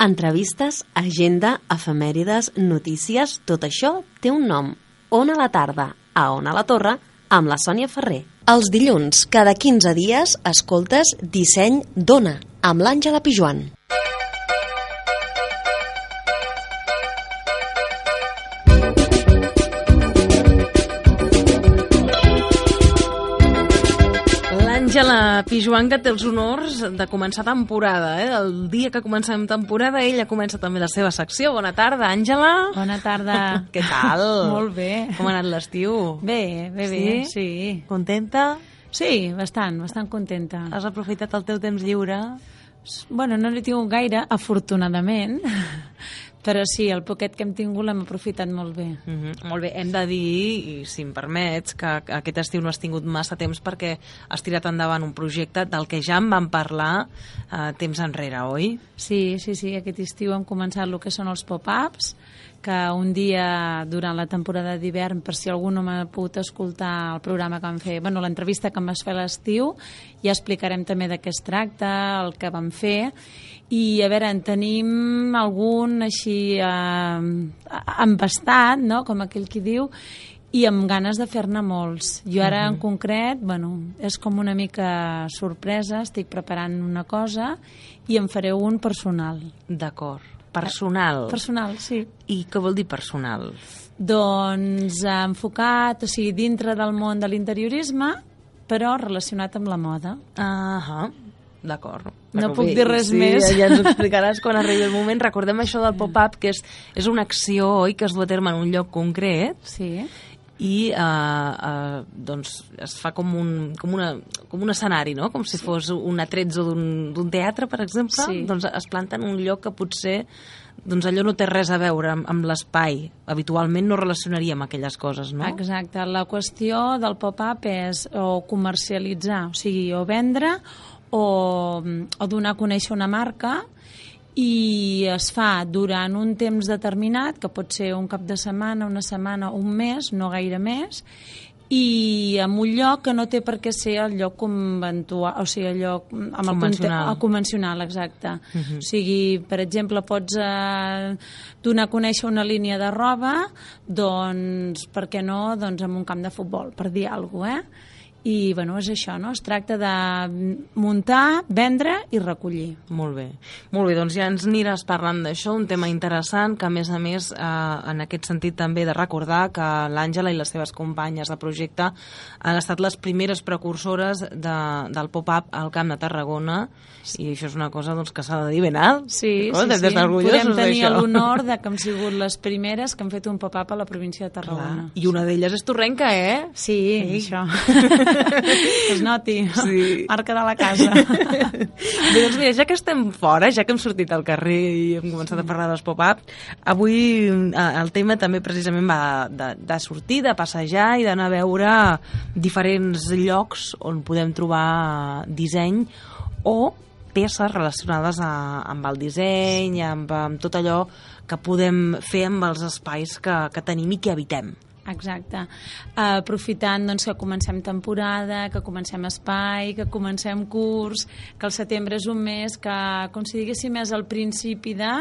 Entrevistes, agenda, efemèrides, notícies, tot això té un nom. Ona la tarda, a Ona la Torre, amb la Sònia Ferrer. Els dilluns, cada 15 dies, escoltes Disseny d'Ona, amb l'Àngela Pijuan. L'Àngela Pijuan que té els honors de començar temporada. Eh? El dia que comencem temporada, ella comença també la seva secció. Bona tarda, Àngela. Bona tarda. Què tal? Molt bé. Com ha anat l'estiu? Bé, bé, bé, Sí? sí. Contenta? Sí, bastant, bastant contenta. Has aprofitat el teu temps lliure? Bueno, no n'he tingut gaire, afortunadament, però sí, el poquet que hem tingut l'hem aprofitat molt bé. Mm -hmm. Molt bé, hem de dir, i si em permets, que aquest estiu no has tingut massa temps perquè has tirat endavant un projecte del que ja en vam parlar eh, temps enrere, oi? Sí, sí, sí, aquest estiu hem començat el que són els pop-ups, que un dia durant la temporada d'hivern, per si algú no m'ha pogut escoltar el programa que vam fer, bueno, l'entrevista que em vas fer a l'estiu, ja explicarem també de què es tracta, el que vam fer, i a veure, en tenim algun així eh, embastat, no?, com aquell qui diu, i amb ganes de fer-ne molts. Jo ara, en concret, bueno, és com una mica sorpresa, estic preparant una cosa i en faré un personal. D'acord. Personal. Personal, sí. I què vol dir personal? Doncs eh, enfocat, o sigui, dintre del món de l'interiorisme, però relacionat amb la moda. Ahà, d'acord. No D'acord, puc bé, dir res sí, més. Ja ens explicaràs quan arribi el moment. Recordem això del pop-up, que és, és una acció, oi?, que es du a terme en un lloc concret Sí. I eh, eh, doncs es fa com un, com, una, com un escenari, no? Com si fos un atrezzo d'un d'un teatre, per exemple. Sí. Doncs es planta en un lloc que potser doncs allò no té res a veure amb, amb l'espai. Habitualment no relacionaríem aquelles coses, no? Exacte. La qüestió del pop-up és o comercialitzar, o sigui, o vendre o, o donar a conèixer una marca i es fa durant un temps determinat, que pot ser un cap de setmana, una setmana, un mes, no gaire més, i en un lloc que no té per què ser el lloc conventual, o sigui, el lloc amb el, Convencional. conte- el convencional, exacte. O sigui, per exemple, pots eh, donar a conèixer una línia de roba, doncs, per què no, doncs amb un camp de futbol, per dir alguna cosa, eh? I, bueno, és això, no? Es tracta de muntar, vendre i recollir. Molt bé. Molt bé, doncs ja ens aniràs parlant d'això, un tema interessant que, a més a més, eh, en aquest sentit també de recordar que l'Àngela i les seves companyes de projecte han estat les primeres precursores de, del pop-up al Camp de Tarragona i això és una cosa doncs, que s'ha de dir ben alt. Sí, Oh, sí, hem sí. Podem tenir l'honor de que hem sigut les primeres que han fet un pop-up a la província de Clar. Tarragona. I una d'elles és Torrenca, eh? Sí, Ei. això. es noti. Sí. Marca de la casa. Bé, doncs mira, ja que estem fora, ja que hem sortit al carrer i hem començat a parlar dels pop-up, avui eh, el tema també precisament va de, de sortir, de passejar i d'anar a veure diferents llocs on podem trobar disseny o peces relacionades a, amb el disseny, amb, amb tot allò que podem fer amb els espais que, que tenim i que habitem. Exacte. Uh, aprofitant doncs, que comencem temporada, que comencem espai, que comencem curs, que el setembre és un mes que, com si diguéssim, és el principi de...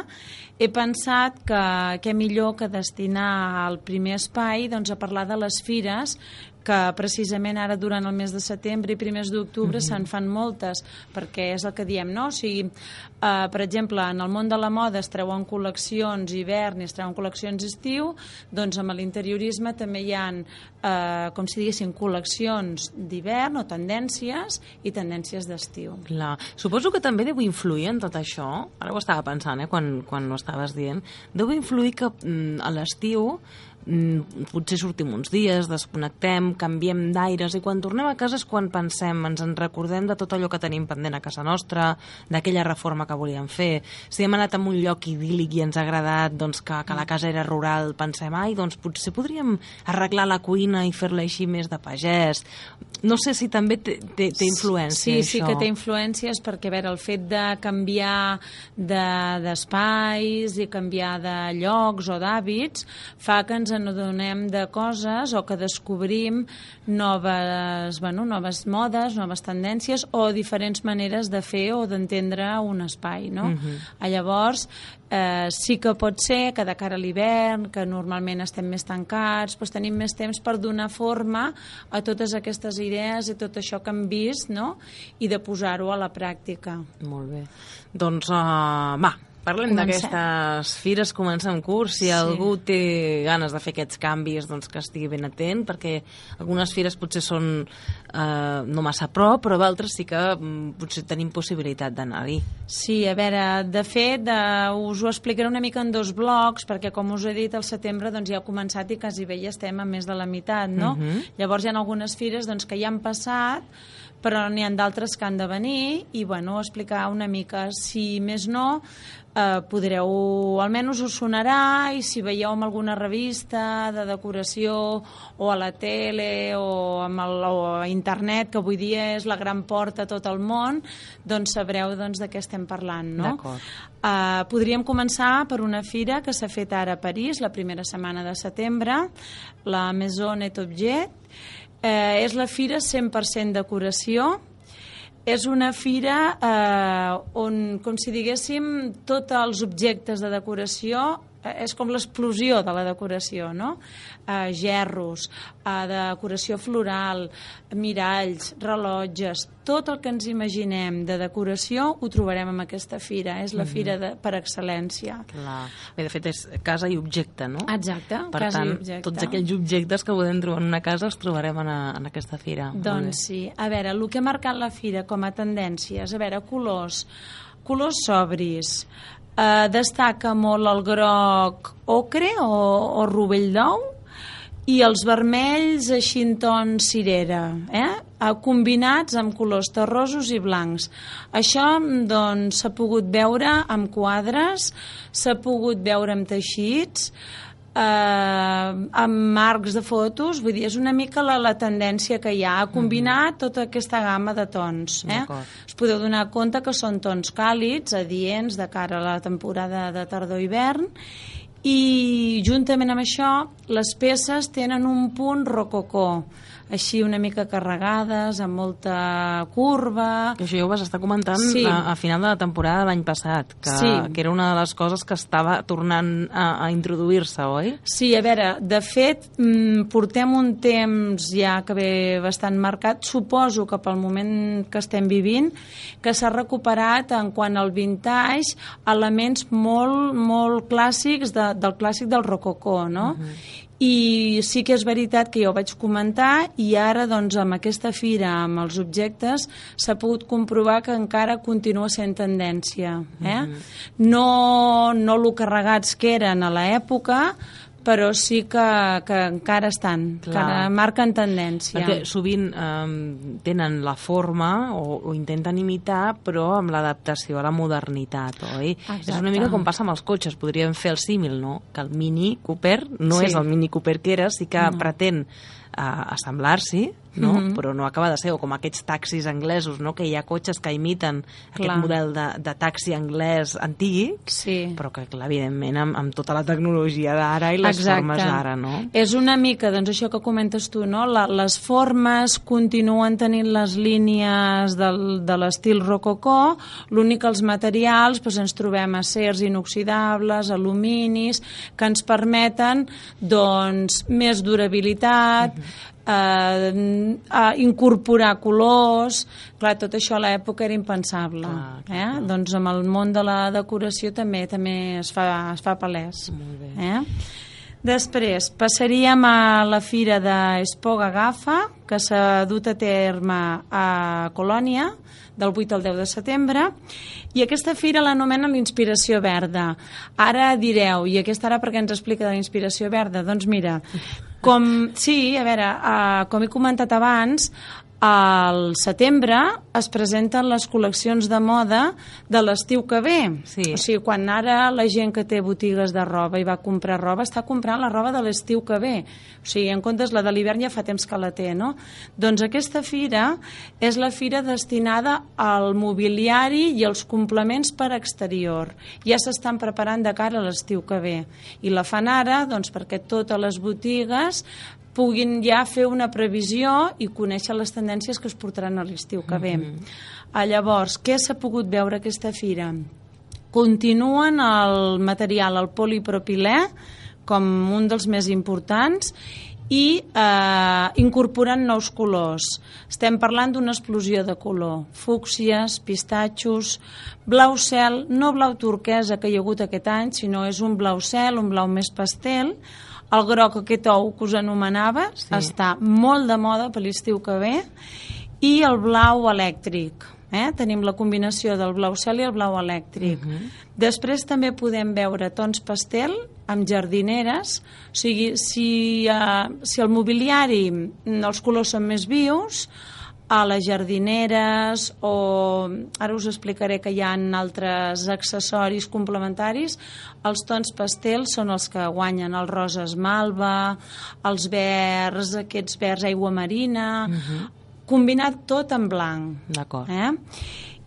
He pensat que què millor que destinar el primer espai doncs, a parlar de les fires que precisament ara durant el mes de setembre i primers d'octubre se'n fan moltes, perquè és el que diem, no? O sigui, eh, per exemple, en el món de la moda es treuen col·leccions hivern i es treuen col·leccions estiu, doncs amb l'interiorisme també hi ha, eh, com si diguéssim, col·leccions d'hivern o tendències i tendències d'estiu. Clar. Suposo que també deu influir en tot això, ara ho estava pensant, eh, quan, quan ho estaves dient, deu influir que mm, a l'estiu mm, potser sortim uns dies, desconnectem, canviem d'aires i quan tornem a casa és quan pensem, ens en recordem de tot allò que tenim pendent a casa nostra, d'aquella reforma que volíem fer. Si hem anat a un lloc idíl·lic i ens ha agradat doncs, que, que la casa era rural, pensem, ai, doncs potser podríem arreglar la cuina i fer-la així més de pagès. No sé si també té, té, té influència Sí, això. sí que té influències perquè, a veure, el fet de canviar de- d'espais de, i canviar de llocs o d'hàbits fa que ens ens adonem de coses o que descobrim noves, bueno, noves modes, noves tendències o diferents maneres de fer o d'entendre un espai, no? Uh -huh. Llavors, eh, sí que pot ser que de cara a l'hivern, que normalment estem més tancats, doncs tenim més temps per donar forma a totes aquestes idees i tot això que hem vist, no? I de posar-ho a la pràctica. Molt bé. Doncs, uh, va, Parlem d'aquestes fires, comença en curs. Si sí. algú té ganes de fer aquests canvis, doncs que estigui ben atent, perquè algunes fires potser són eh, no massa a prop, però d'altres sí que mm, potser tenim possibilitat d'anar-hi. Sí, a veure, de fet, de, us ho explicaré una mica en dos blocs, perquè com us he dit, al setembre doncs, ja ha començat i quasi bé ja estem a més de la meitat, no? Uh mhm. -huh. Llavors hi ha algunes fires doncs, que ja han passat, però n'hi ha d'altres que han de venir i bueno, explicar una mica, si més no, eh, podreu, almenys us sonarà i si veieu amb alguna revista de decoració o a la tele o, amb el, o a internet, que avui dia és la gran porta a tot el món, doncs sabreu doncs, de què estem parlant. No? Uh, podríem començar per una fira que s'ha fet ara a París, la primera setmana de setembre, la Maison et Objet, Eh, és la fira 100% decoració. És una fira eh, on, com si diguéssim, tots els objectes de decoració és com l'explosió de la decoració, no? Eh, gerros, eh, decoració floral, miralls, rellotges, tot el que ens imaginem de decoració ho trobarem en aquesta fira. És la -hmm. fira de, per excel·lència. Clar. Bé, de fet, és casa i objecte, no? Exacte, per casa tant, i objecte. tots aquells objectes que podem trobar en una casa els trobarem en, a, en aquesta fira. Doncs sí. A veure, el que ha marcat la fira com a tendències, a veure, colors, colors sobris, eh, destaca molt el groc ocre o, o rovell d'ou i els vermells així en ton cirera, eh? combinats amb colors terrosos i blancs. Això doncs, s'ha pogut veure amb quadres, s'ha pogut veure amb teixits, eh, amb marcs de fotos, vull dir, és una mica la, la tendència que hi ha a combinar mm -hmm. tota aquesta gamma de tons. Eh? Us podeu donar compte que són tons càlids, adients, de cara a la temporada de tardor-hivern, i juntament amb això les peces tenen un punt rococó així una mica carregades, amb molta curva... Que això ja ho vas estar comentant sí. a, a final de la temporada de l'any passat, que, sí. que era una de les coses que estava tornant a, a introduir-se, oi? Sí, a veure, de fet, mm, portem un temps ja que ve bastant marcat, suposo que pel moment que estem vivint, que s'ha recuperat en quant al vintage elements molt, molt clàssics de, del clàssic del rococó, no? Uh -huh i sí que és veritat que jo ho vaig comentar i ara doncs amb aquesta fira amb els objectes s'ha pogut comprovar que encara continua sent tendència eh? Mm -hmm. no, no lo carregats que eren a l'època però sí que, que encara estan, Clar. encara marquen tendència. Perquè sovint eh, tenen la forma o, o intenten imitar, però amb l'adaptació a la modernitat, oi? Exacte. És una mica com passa amb els cotxes, podríem fer el símil, no? Que el Mini Cooper no sí. és el Mini Cooper que era, sí que no. pretén a assemblar-s'hi, no? Mm -hmm. però no acaba de ser, o com aquests taxis anglesos, no? que hi ha cotxes que imiten clar. aquest model de, de taxi anglès antic, sí. però que, clar, evidentment, amb, amb tota la tecnologia d'ara i les Exacte. formes d'ara, no? És una mica, doncs, això que comentes tu, no? La, les formes continuen tenint les línies del, de l'estil rococó, l'únic els materials, doncs, ens trobem acers inoxidables, aluminis, que ens permeten, doncs, més durabilitat, mm -hmm eh, a incorporar colors... Clar, tot això a l'època era impensable. Clar, clar, eh? clar. Doncs amb el món de la decoració també també es fa, es fa palès. Molt bé. Eh? Després, passaríem a la fira d'Espoga Gafa, que s'ha dut a terme a Colònia, del 8 al 10 de setembre, i aquesta fira l'anomena l'Inspiració Verda. Ara direu, i aquesta ara per què ens explica de l'Inspiració Verda? Doncs mira, com, sí, a veure, uh, com he comentat abans, al setembre es presenten les col·leccions de moda de l'estiu que ve. Sí. O sigui, quan ara la gent que té botigues de roba i va comprar roba, està comprant la roba de l'estiu que ve. O sigui, en comptes la de l'hivern ja fa temps que la té, no? Doncs aquesta fira és la fira destinada al mobiliari i als complements per exterior. Ja s'estan preparant de cara a l'estiu que ve. I la fan ara doncs, perquè totes les botigues puguin ja fer una previsió i conèixer les tendències que es portaran a l'estiu que ve. Mm -hmm. Llavors, què s'ha pogut veure aquesta fira? Continuen el material, el polipropilè, com un dels més importants, i eh, incorporant nous colors. Estem parlant d'una explosió de color. Fúcsies, pistatxos, blau cel, no blau turquesa que hi ha hagut aquest any, sinó és un blau cel, un blau més pastel, el groc, aquest ou que us anomenava, sí. està molt de moda per l'estiu que ve, i el blau elèctric. Eh? Tenim la combinació del blau cel i el blau elèctric. Uh -huh. Després també podem veure tons pastel amb jardineres, o sigui, si, uh, si el mobiliari, els colors són més vius, a les jardineres o ara us explicaré que hi ha altres accessoris complementaris els tons pastels són els que guanyen el rosa esmalva els verds, aquests verds aigua marina uh -huh. combinat tot en blanc d'acord eh?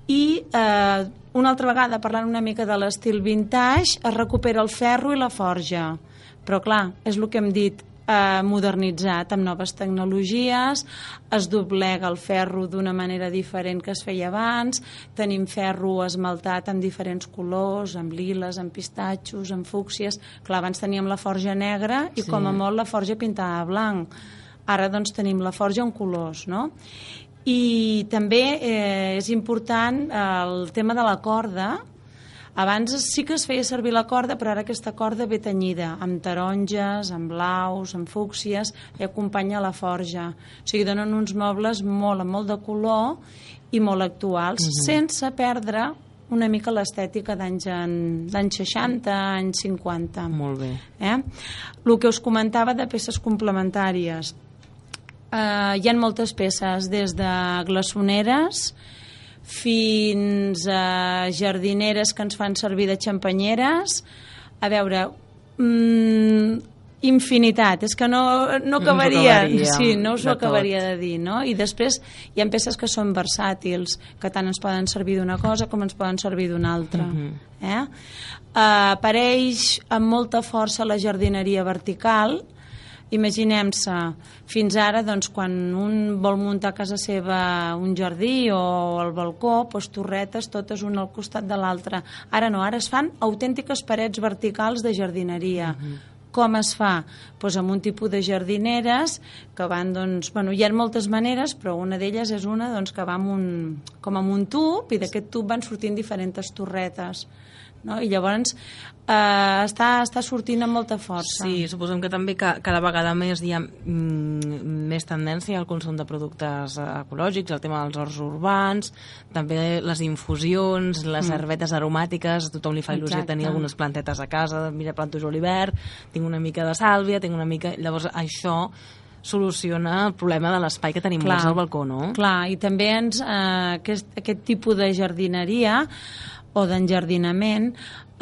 i eh, una altra vegada parlant una mica de l'estil vintage es recupera el ferro i la forja però clar, és el que hem dit eh, modernitzat amb noves tecnologies, es doblega el ferro d'una manera diferent que es feia abans, tenim ferro esmaltat amb diferents colors, amb liles, amb pistatxos, amb fúcsies... Clar, abans teníem la forja negra i sí. com a molt la forja pintada blanc. Ara doncs tenim la forja en colors, no? I també eh, és important eh, el tema de la corda, abans sí que es feia servir la corda, però ara aquesta corda ve tenyida, amb taronges, amb blaus, amb fúcsies, i acompanya la forja. O sigui, donen uns mobles molt, amb molt de color i molt actuals, mhm. -huh. sense perdre una mica l'estètica d'anys 60, anys 50. Molt bé. Eh? El que us comentava de peces complementàries. Eh, hi ha moltes peces, des de glaçoneres, fins a jardineres que ens fan servir de xampanyeres. A veure, mm, infinitat, és que no, no acabaria, no sí, no us ho acabaria tot. de dir, no? I després hi ha peces que són versàtils, que tant ens poden servir d'una cosa com ens poden servir d'una altra. Uh -huh. eh? Uh, apareix amb molta força la jardineria vertical, Imaginem-se, fins ara, doncs, quan un vol muntar a casa seva un jardí o el balcó, doncs, torretes totes una al costat de l'altra. Ara no, ara es fan autèntiques parets verticals de jardineria. Uh -huh. Com es fa? Pues amb un tipus de jardineres que van, doncs, bueno, hi ha moltes maneres, però una d'elles és una doncs, que va amb un, com amb un tub i d'aquest tub van sortint diferents torretes no? i llavors eh, està, està sortint amb molta força. Sí, suposem que també ca, cada vegada més hi ha mm, més tendència al consum de productes ecològics, el tema dels horts urbans, també les infusions, les mm. herbetes aromàtiques, a tothom li fa il·lusió Exacte. tenir algunes plantetes a casa, mira, planto julivert, tinc una mica de sàlvia, tinc una mica... Llavors, això soluciona el problema de l'espai que tenim clar, al balcó, no? Clar, i també ens, eh, aquest, aquest tipus de jardineria o d'enjardinament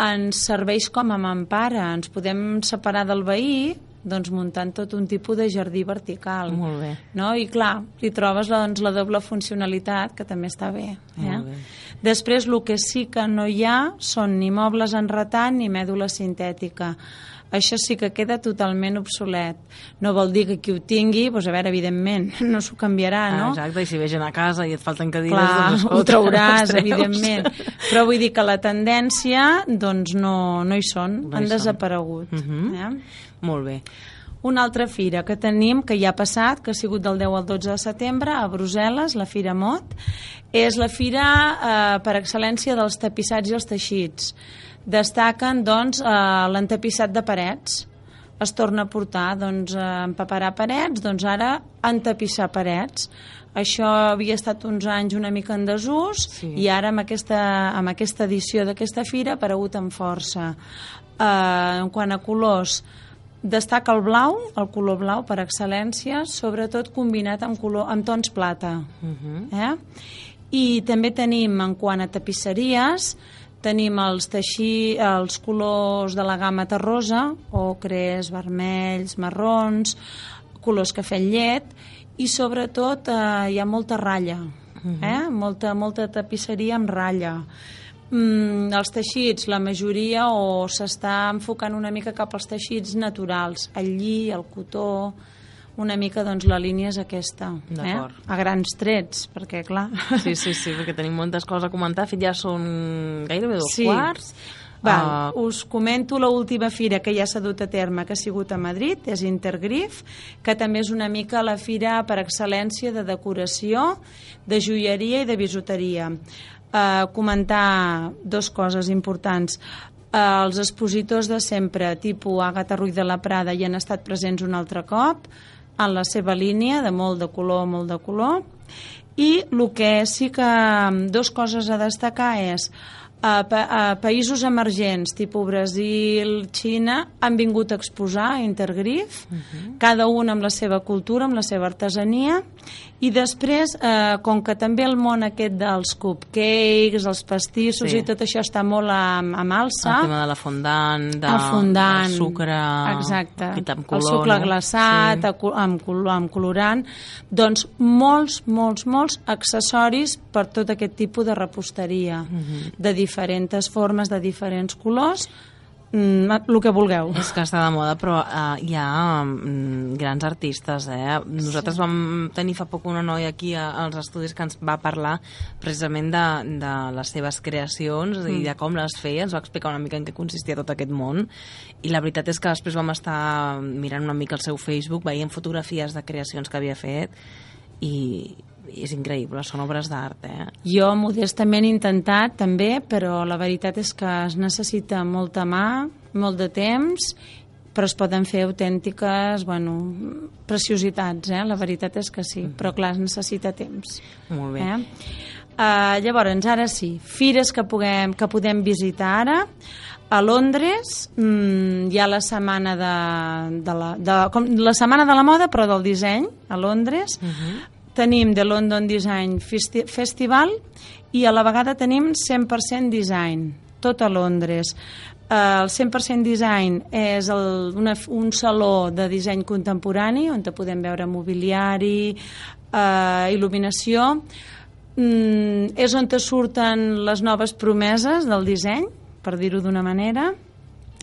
ens serveix com a mampara. Ens podem separar del veí doncs muntant tot un tipus de jardí vertical. Molt bé. No? I clar, li trobes doncs, la doble funcionalitat, que també està bé. Eh? Molt bé. Després, el que sí que no hi ha són ni mobles en retant ni mèdula sintètica això sí que queda totalment obsolet. No vol dir que qui ho tingui, doncs a veure, evidentment, no s'ho canviarà, no? Ah, exacte, i si ve gent a casa i et falten cadires, Clar, doncs escolta, ho trauràs, evidentment. Però vull dir que la tendència, doncs no, no hi són, no hi han desaparegut. Uh. -huh. eh? Molt bé. Una altra fira que tenim, que ja ha passat, que ha sigut del 10 al 12 de setembre, a Brussel·les, la Fira Mot, és la fira eh, per excel·lència dels tapissats i els teixits destaquen doncs, eh, l'entapissat de parets es torna a portar doncs, a empaparar parets, doncs ara entapissar parets. Això havia estat uns anys una mica en desús sí. i ara amb aquesta, amb aquesta edició d'aquesta fira ha aparegut amb força. Eh, quant a colors, destaca el blau, el color blau per excel·lència, sobretot combinat amb, color, amb tons plata. Uh -huh. eh? I també tenim, en quant a tapisseries, tenim els, teixir, els colors de la gamma terrosa, ocres, vermells, marrons, colors cafè llet, i sobretot eh, hi ha molta ratlla, eh? molta, molta tapisseria amb ratlla. Mm, els teixits, la majoria, o s'està enfocant una mica cap als teixits naturals, el lli, el cotó, una mica doncs la línia és aquesta, eh? A grans trets, perquè clar... Sí, sí, sí, perquè tenim moltes coses a comentar. Fet ja són gairebé dos Sí. quarts. Val, Uh, us comento l'última fira que ja s'ha dut a terme, que ha sigut a Madrid, és Intergrif, que també és una mica la fira per excel·lència de decoració, de joieria i de bisuteria. Uh, comentar dos coses importants. Uh, els expositors de sempre, tipus Àgata Ruiz de la Prada, hi han estat presents un altre cop, en la seva línia, de molt de color, molt de color, i el que sí que dos coses a destacar és a, pa a països emergents, tipus Brasil, Xina, han vingut a exposar a Intergrif, cada un amb la seva cultura, amb la seva artesania, i després, eh, com que també el món aquest dels cupcakes, els pastissos Sí. i tot això està molt a, a malsa, el tema de la fondant, de, el fondant, del sucre... exacte, amb el color, sucre no? glaçat, Sí. amb, col amb colorant, doncs molts, molts, molts accessoris per tot aquest tipus de reposteria, Mhm. de diferents formes, de diferents colors, mm, el que vulgueu. És que està de moda, però uh, hi ha mm, grans artistes, eh? Nosaltres sí. vam tenir fa poc una noia aquí a, als estudis que ens va parlar precisament de, de les seves creacions mm. i de com les feia, ens va explicar una mica en què consistia tot aquest món i la veritat és que després vam estar mirant una mica el seu Facebook, veient fotografies de creacions que havia fet i és increïble, són obres d'art, eh? Jo modestament he intentat també, però la veritat és que es necessita molta mà, molt de temps, però es poden fer autèntiques, bueno, preciositats, eh? La veritat és que sí, però clar, es necessita temps. Molt bé. Eh? Uh, llavors, ara sí, fires que, puguem, que podem visitar ara. A Londres mm, hi ha la setmana de, de, la, de, com, la setmana de la moda, però del disseny, a Londres. Uh -huh. Tenim The London Design Festi Festival i a la vegada tenim 100% Design, tot a Londres. Uh, el 100% Design és el, una, un saló de disseny contemporani on te podem veure mobiliari, uh, il·luminació, mm, és on te surten les noves promeses del disseny, per dir-ho d'una manera,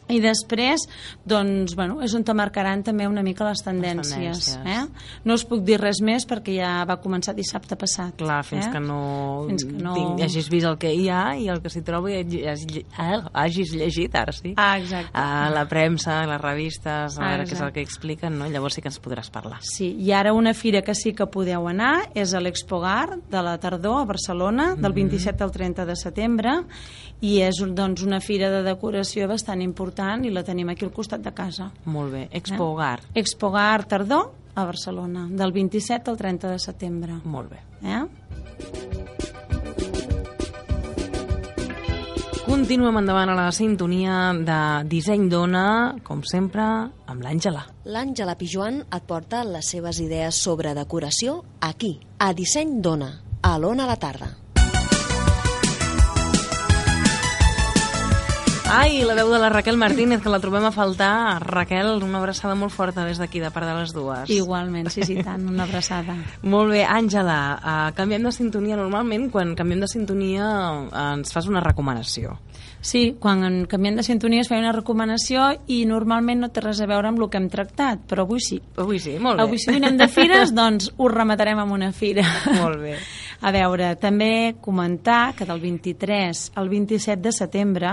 i després, doncs, bueno, és on te marcaran també una mica les tendències. tendències. Eh? No us puc dir res més perquè ja va començar dissabte passat. Clar, fins eh? que no, Fins que no- Tinc, hagis vist el que hi ha i el que s'hi troba i hagi- hagi- ah, hagis llegit, ara sí. Ah, exacte. a la premsa, a les revistes, a Ah, veure què és el que expliquen, no? llavors sí que ens podràs parlar. Sí, i ara una fira que sí que podeu anar és a l'Expogar de la tardor a Barcelona, del 27 al 30 de setembre, i és doncs, una fira de decoració bastant important i la tenim aquí al costat de casa. Molt bé. Expo Hogar. Expogar tardor a Barcelona, del 27 al 30 de setembre. Molt bé. Eh? Continuem endavant a la sintonia de Disseny Dona, com sempre, amb l'Àngela. L'Àngela Pijuan et porta les seves idees sobre decoració aquí, a Disseny Dona, a l'Ona a la tarda. Ai, la veu de la Raquel Martínez, que la trobem a faltar. Raquel, una abraçada molt forta des d'aquí, de part de les dues. Igualment, sí, sí, tant, una abraçada. Molt bé, Àngela, uh, canviem de sintonia. Normalment, quan canviem de sintonia, uh, ens fas una recomanació. Sí, quan canviem de sintonia es feia una recomanació i normalment no té res a veure amb el que hem tractat, però avui sí. Avui sí, molt bé. Avui si vinem de fires, doncs ho rematarem amb una fira. Molt bé. A veure, també comentar que del 23 al 27 de setembre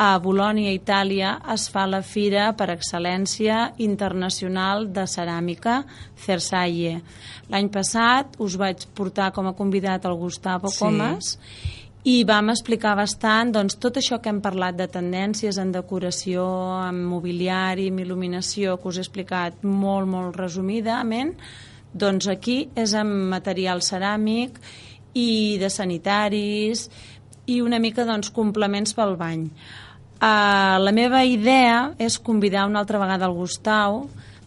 a Bolònia, Itàlia, es fa la Fira per Excel·lència Internacional de Ceràmica Cersaie. L'any passat us vaig portar com a convidat el Gustavo Sí. Comas i vam explicar bastant doncs, tot això que hem parlat de tendències en decoració, en mobiliari, en il·luminació, que us he explicat molt, molt resumidament, doncs aquí és amb material ceràmic i de sanitaris i una mica doncs, complements pel bany. Uh, la meva idea és convidar una altra vegada el Gustau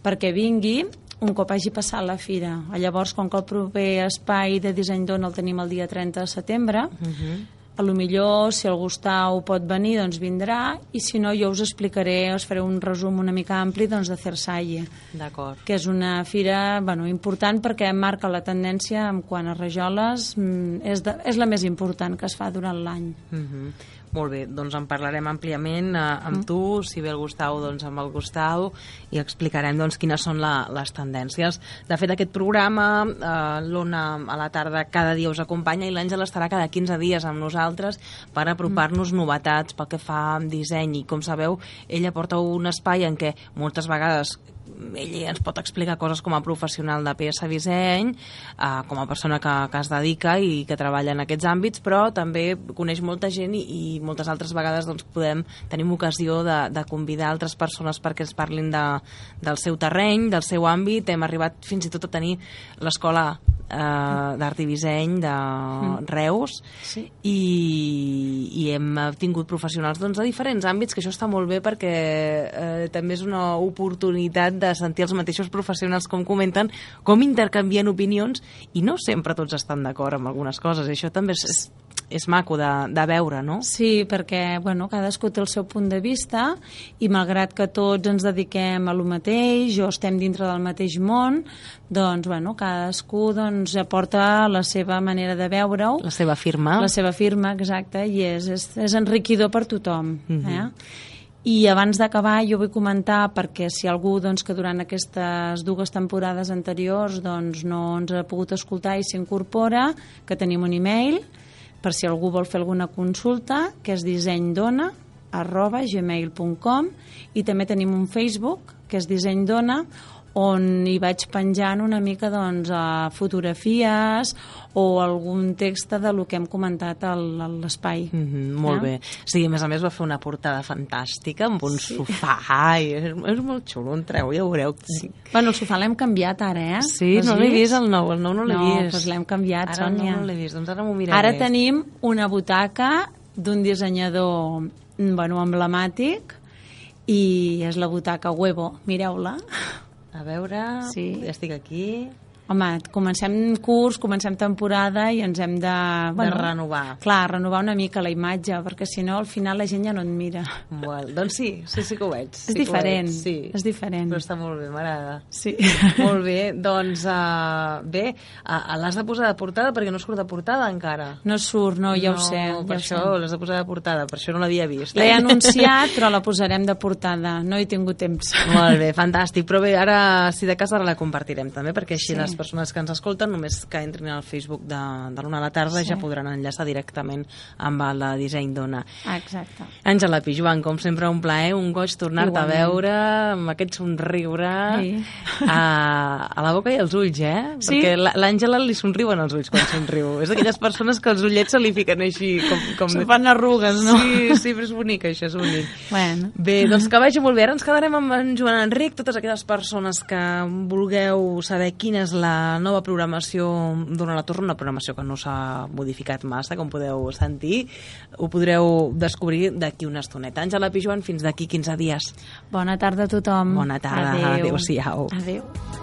perquè vingui un cop hagi passat la fira. Llavors, com que el proper espai de disseny d'on el tenim el dia 30 de setembre, uh -huh. a lo millor, si el Gustau pot venir, doncs vindrà, i si no, jo us explicaré, us faré un resum una mica ampli doncs, de Cersalle. D'acord. Que és una fira bueno, important perquè marca la tendència en quant a rajoles, mm, és, de, és la més important que es fa durant l'any. Uh -huh. Molt bé, doncs en parlarem àmpliament eh, amb mm. tu, si ve el Gustau, doncs amb el Gustau, i explicarem doncs, quines són la, les tendències. De fet, aquest programa, eh, l'Ona a la tarda cada dia us acompanya i l'Àngel estarà cada 15 dies amb nosaltres per apropar-nos mm. novetats pel que fa amb disseny. I com sabeu, ella porta un espai en què moltes vegades ell ens pot explicar coses com a professional de PS Disseny, eh, com a persona que, que es dedica i que treballa en aquests àmbits, però també coneix molta gent i, i moltes altres vegades doncs, podem tenim ocasió de, de convidar altres persones perquè ens parlin de, del seu terreny, del seu àmbit. Hem arribat fins i tot a tenir l'escola eh, d'art i disseny de mm. Reus Sí. i, i hem tingut professionals doncs, de diferents àmbits, que això està molt bé perquè eh, també és una oportunitat de sentir els mateixos professionals com comenten, com intercanvien opinions i no sempre tots estan d'acord amb algunes coses. Això també és, és, és maco de, de veure, no? Sí, perquè bueno, cadascú té el seu punt de vista i malgrat que tots ens dediquem a lo mateix o estem dintre del mateix món, doncs bueno, cadascú doncs, aporta la seva manera de veure-ho, La seva firma. la seva firma, exacte, i és, és, és enriquidor per tothom. Mhm. eh? I abans d'acabar jo vull comentar perquè si algú doncs, que durant aquestes dues temporades anteriors doncs, no ens ha pogut escoltar i s'incorpora, que tenim un e-mail per si algú vol fer alguna consulta, que és dissenydona arroba gmail.com i també tenim un Facebook, que és Disseny Dona, on hi vaig penjant una mica doncs, a fotografies o algun text de lo que hem comentat al- a l'espai. Mm -hmm, molt Eh? bé. Sí, a més a més va fer una portada fantàstica amb un sí. sofà i és, és molt xulo, entreu, ja ho veureu. Sí, Bueno, el sofà l'hem canviat ara, eh? sí no l'he vist el nou, el nou no l'he No, vist. doncs l'hem canviat, ara Sònia. no, no l'he vist, doncs ara m'ho miraré. Ara tenim una butaca d'un dissenyador mm, bueno, emblemàtic i és la butaca Huevo, mireu-la. A veure, Sí. ja estic aquí. Home, comencem curs, comencem temporada i ens hem de... Bueno, renovar. Clar, renovar una mica la imatge, perquè si no al final la gent ja no et mira. Well, doncs sí, sí, sí que ho veig. Sí És ho diferent, veig, sí. és diferent. Però està molt bé, m'agrada. Sí. Molt bé, doncs uh, bé, uh, l'has de posar de portada perquè no surt de portada encara. No surt, no, ja ho sé. No, ja per ho això l'has de posar de portada, per això no l'havia vist. L'he anunciat, però la posarem de portada. No he tingut temps. Molt bé, fantàstic. Però bé, ara, si de cas, ara la compartirem també, perquè així Sí. les persones que ens escolten, només que entrin al Facebook de, de l'Una a la tarda, Sí. ja podran enllaçar directament amb la Disseny Dona. Exacte. Àngela Pijuan, com sempre, un plaer, un goig tornar-te a veure amb aquest somriure Sí. a, a la boca i als ulls, eh? Sí. Perquè la- l'Àngela li somriuen els ulls quan somriu. És d'aquelles persones que els ullets se li fiquen així com... com... Se'n fan arrugues, no? Sí, sí, però és bonic, això, és bonic. Bueno. Bé, doncs que vagi molt bé. Ara ens quedarem amb en Joan Enric, totes aquelles persones que vulgueu saber quina és la nova programació d'Ona la Torre, una programació que no s'ha modificat massa, com podeu sentir, ho podreu descobrir d'aquí una estoneta. Àngela Pijuan, fins d'aquí 15 dies. Bona tarda a tothom. Bona tarda, Adéu. adéu-siau. Adéu.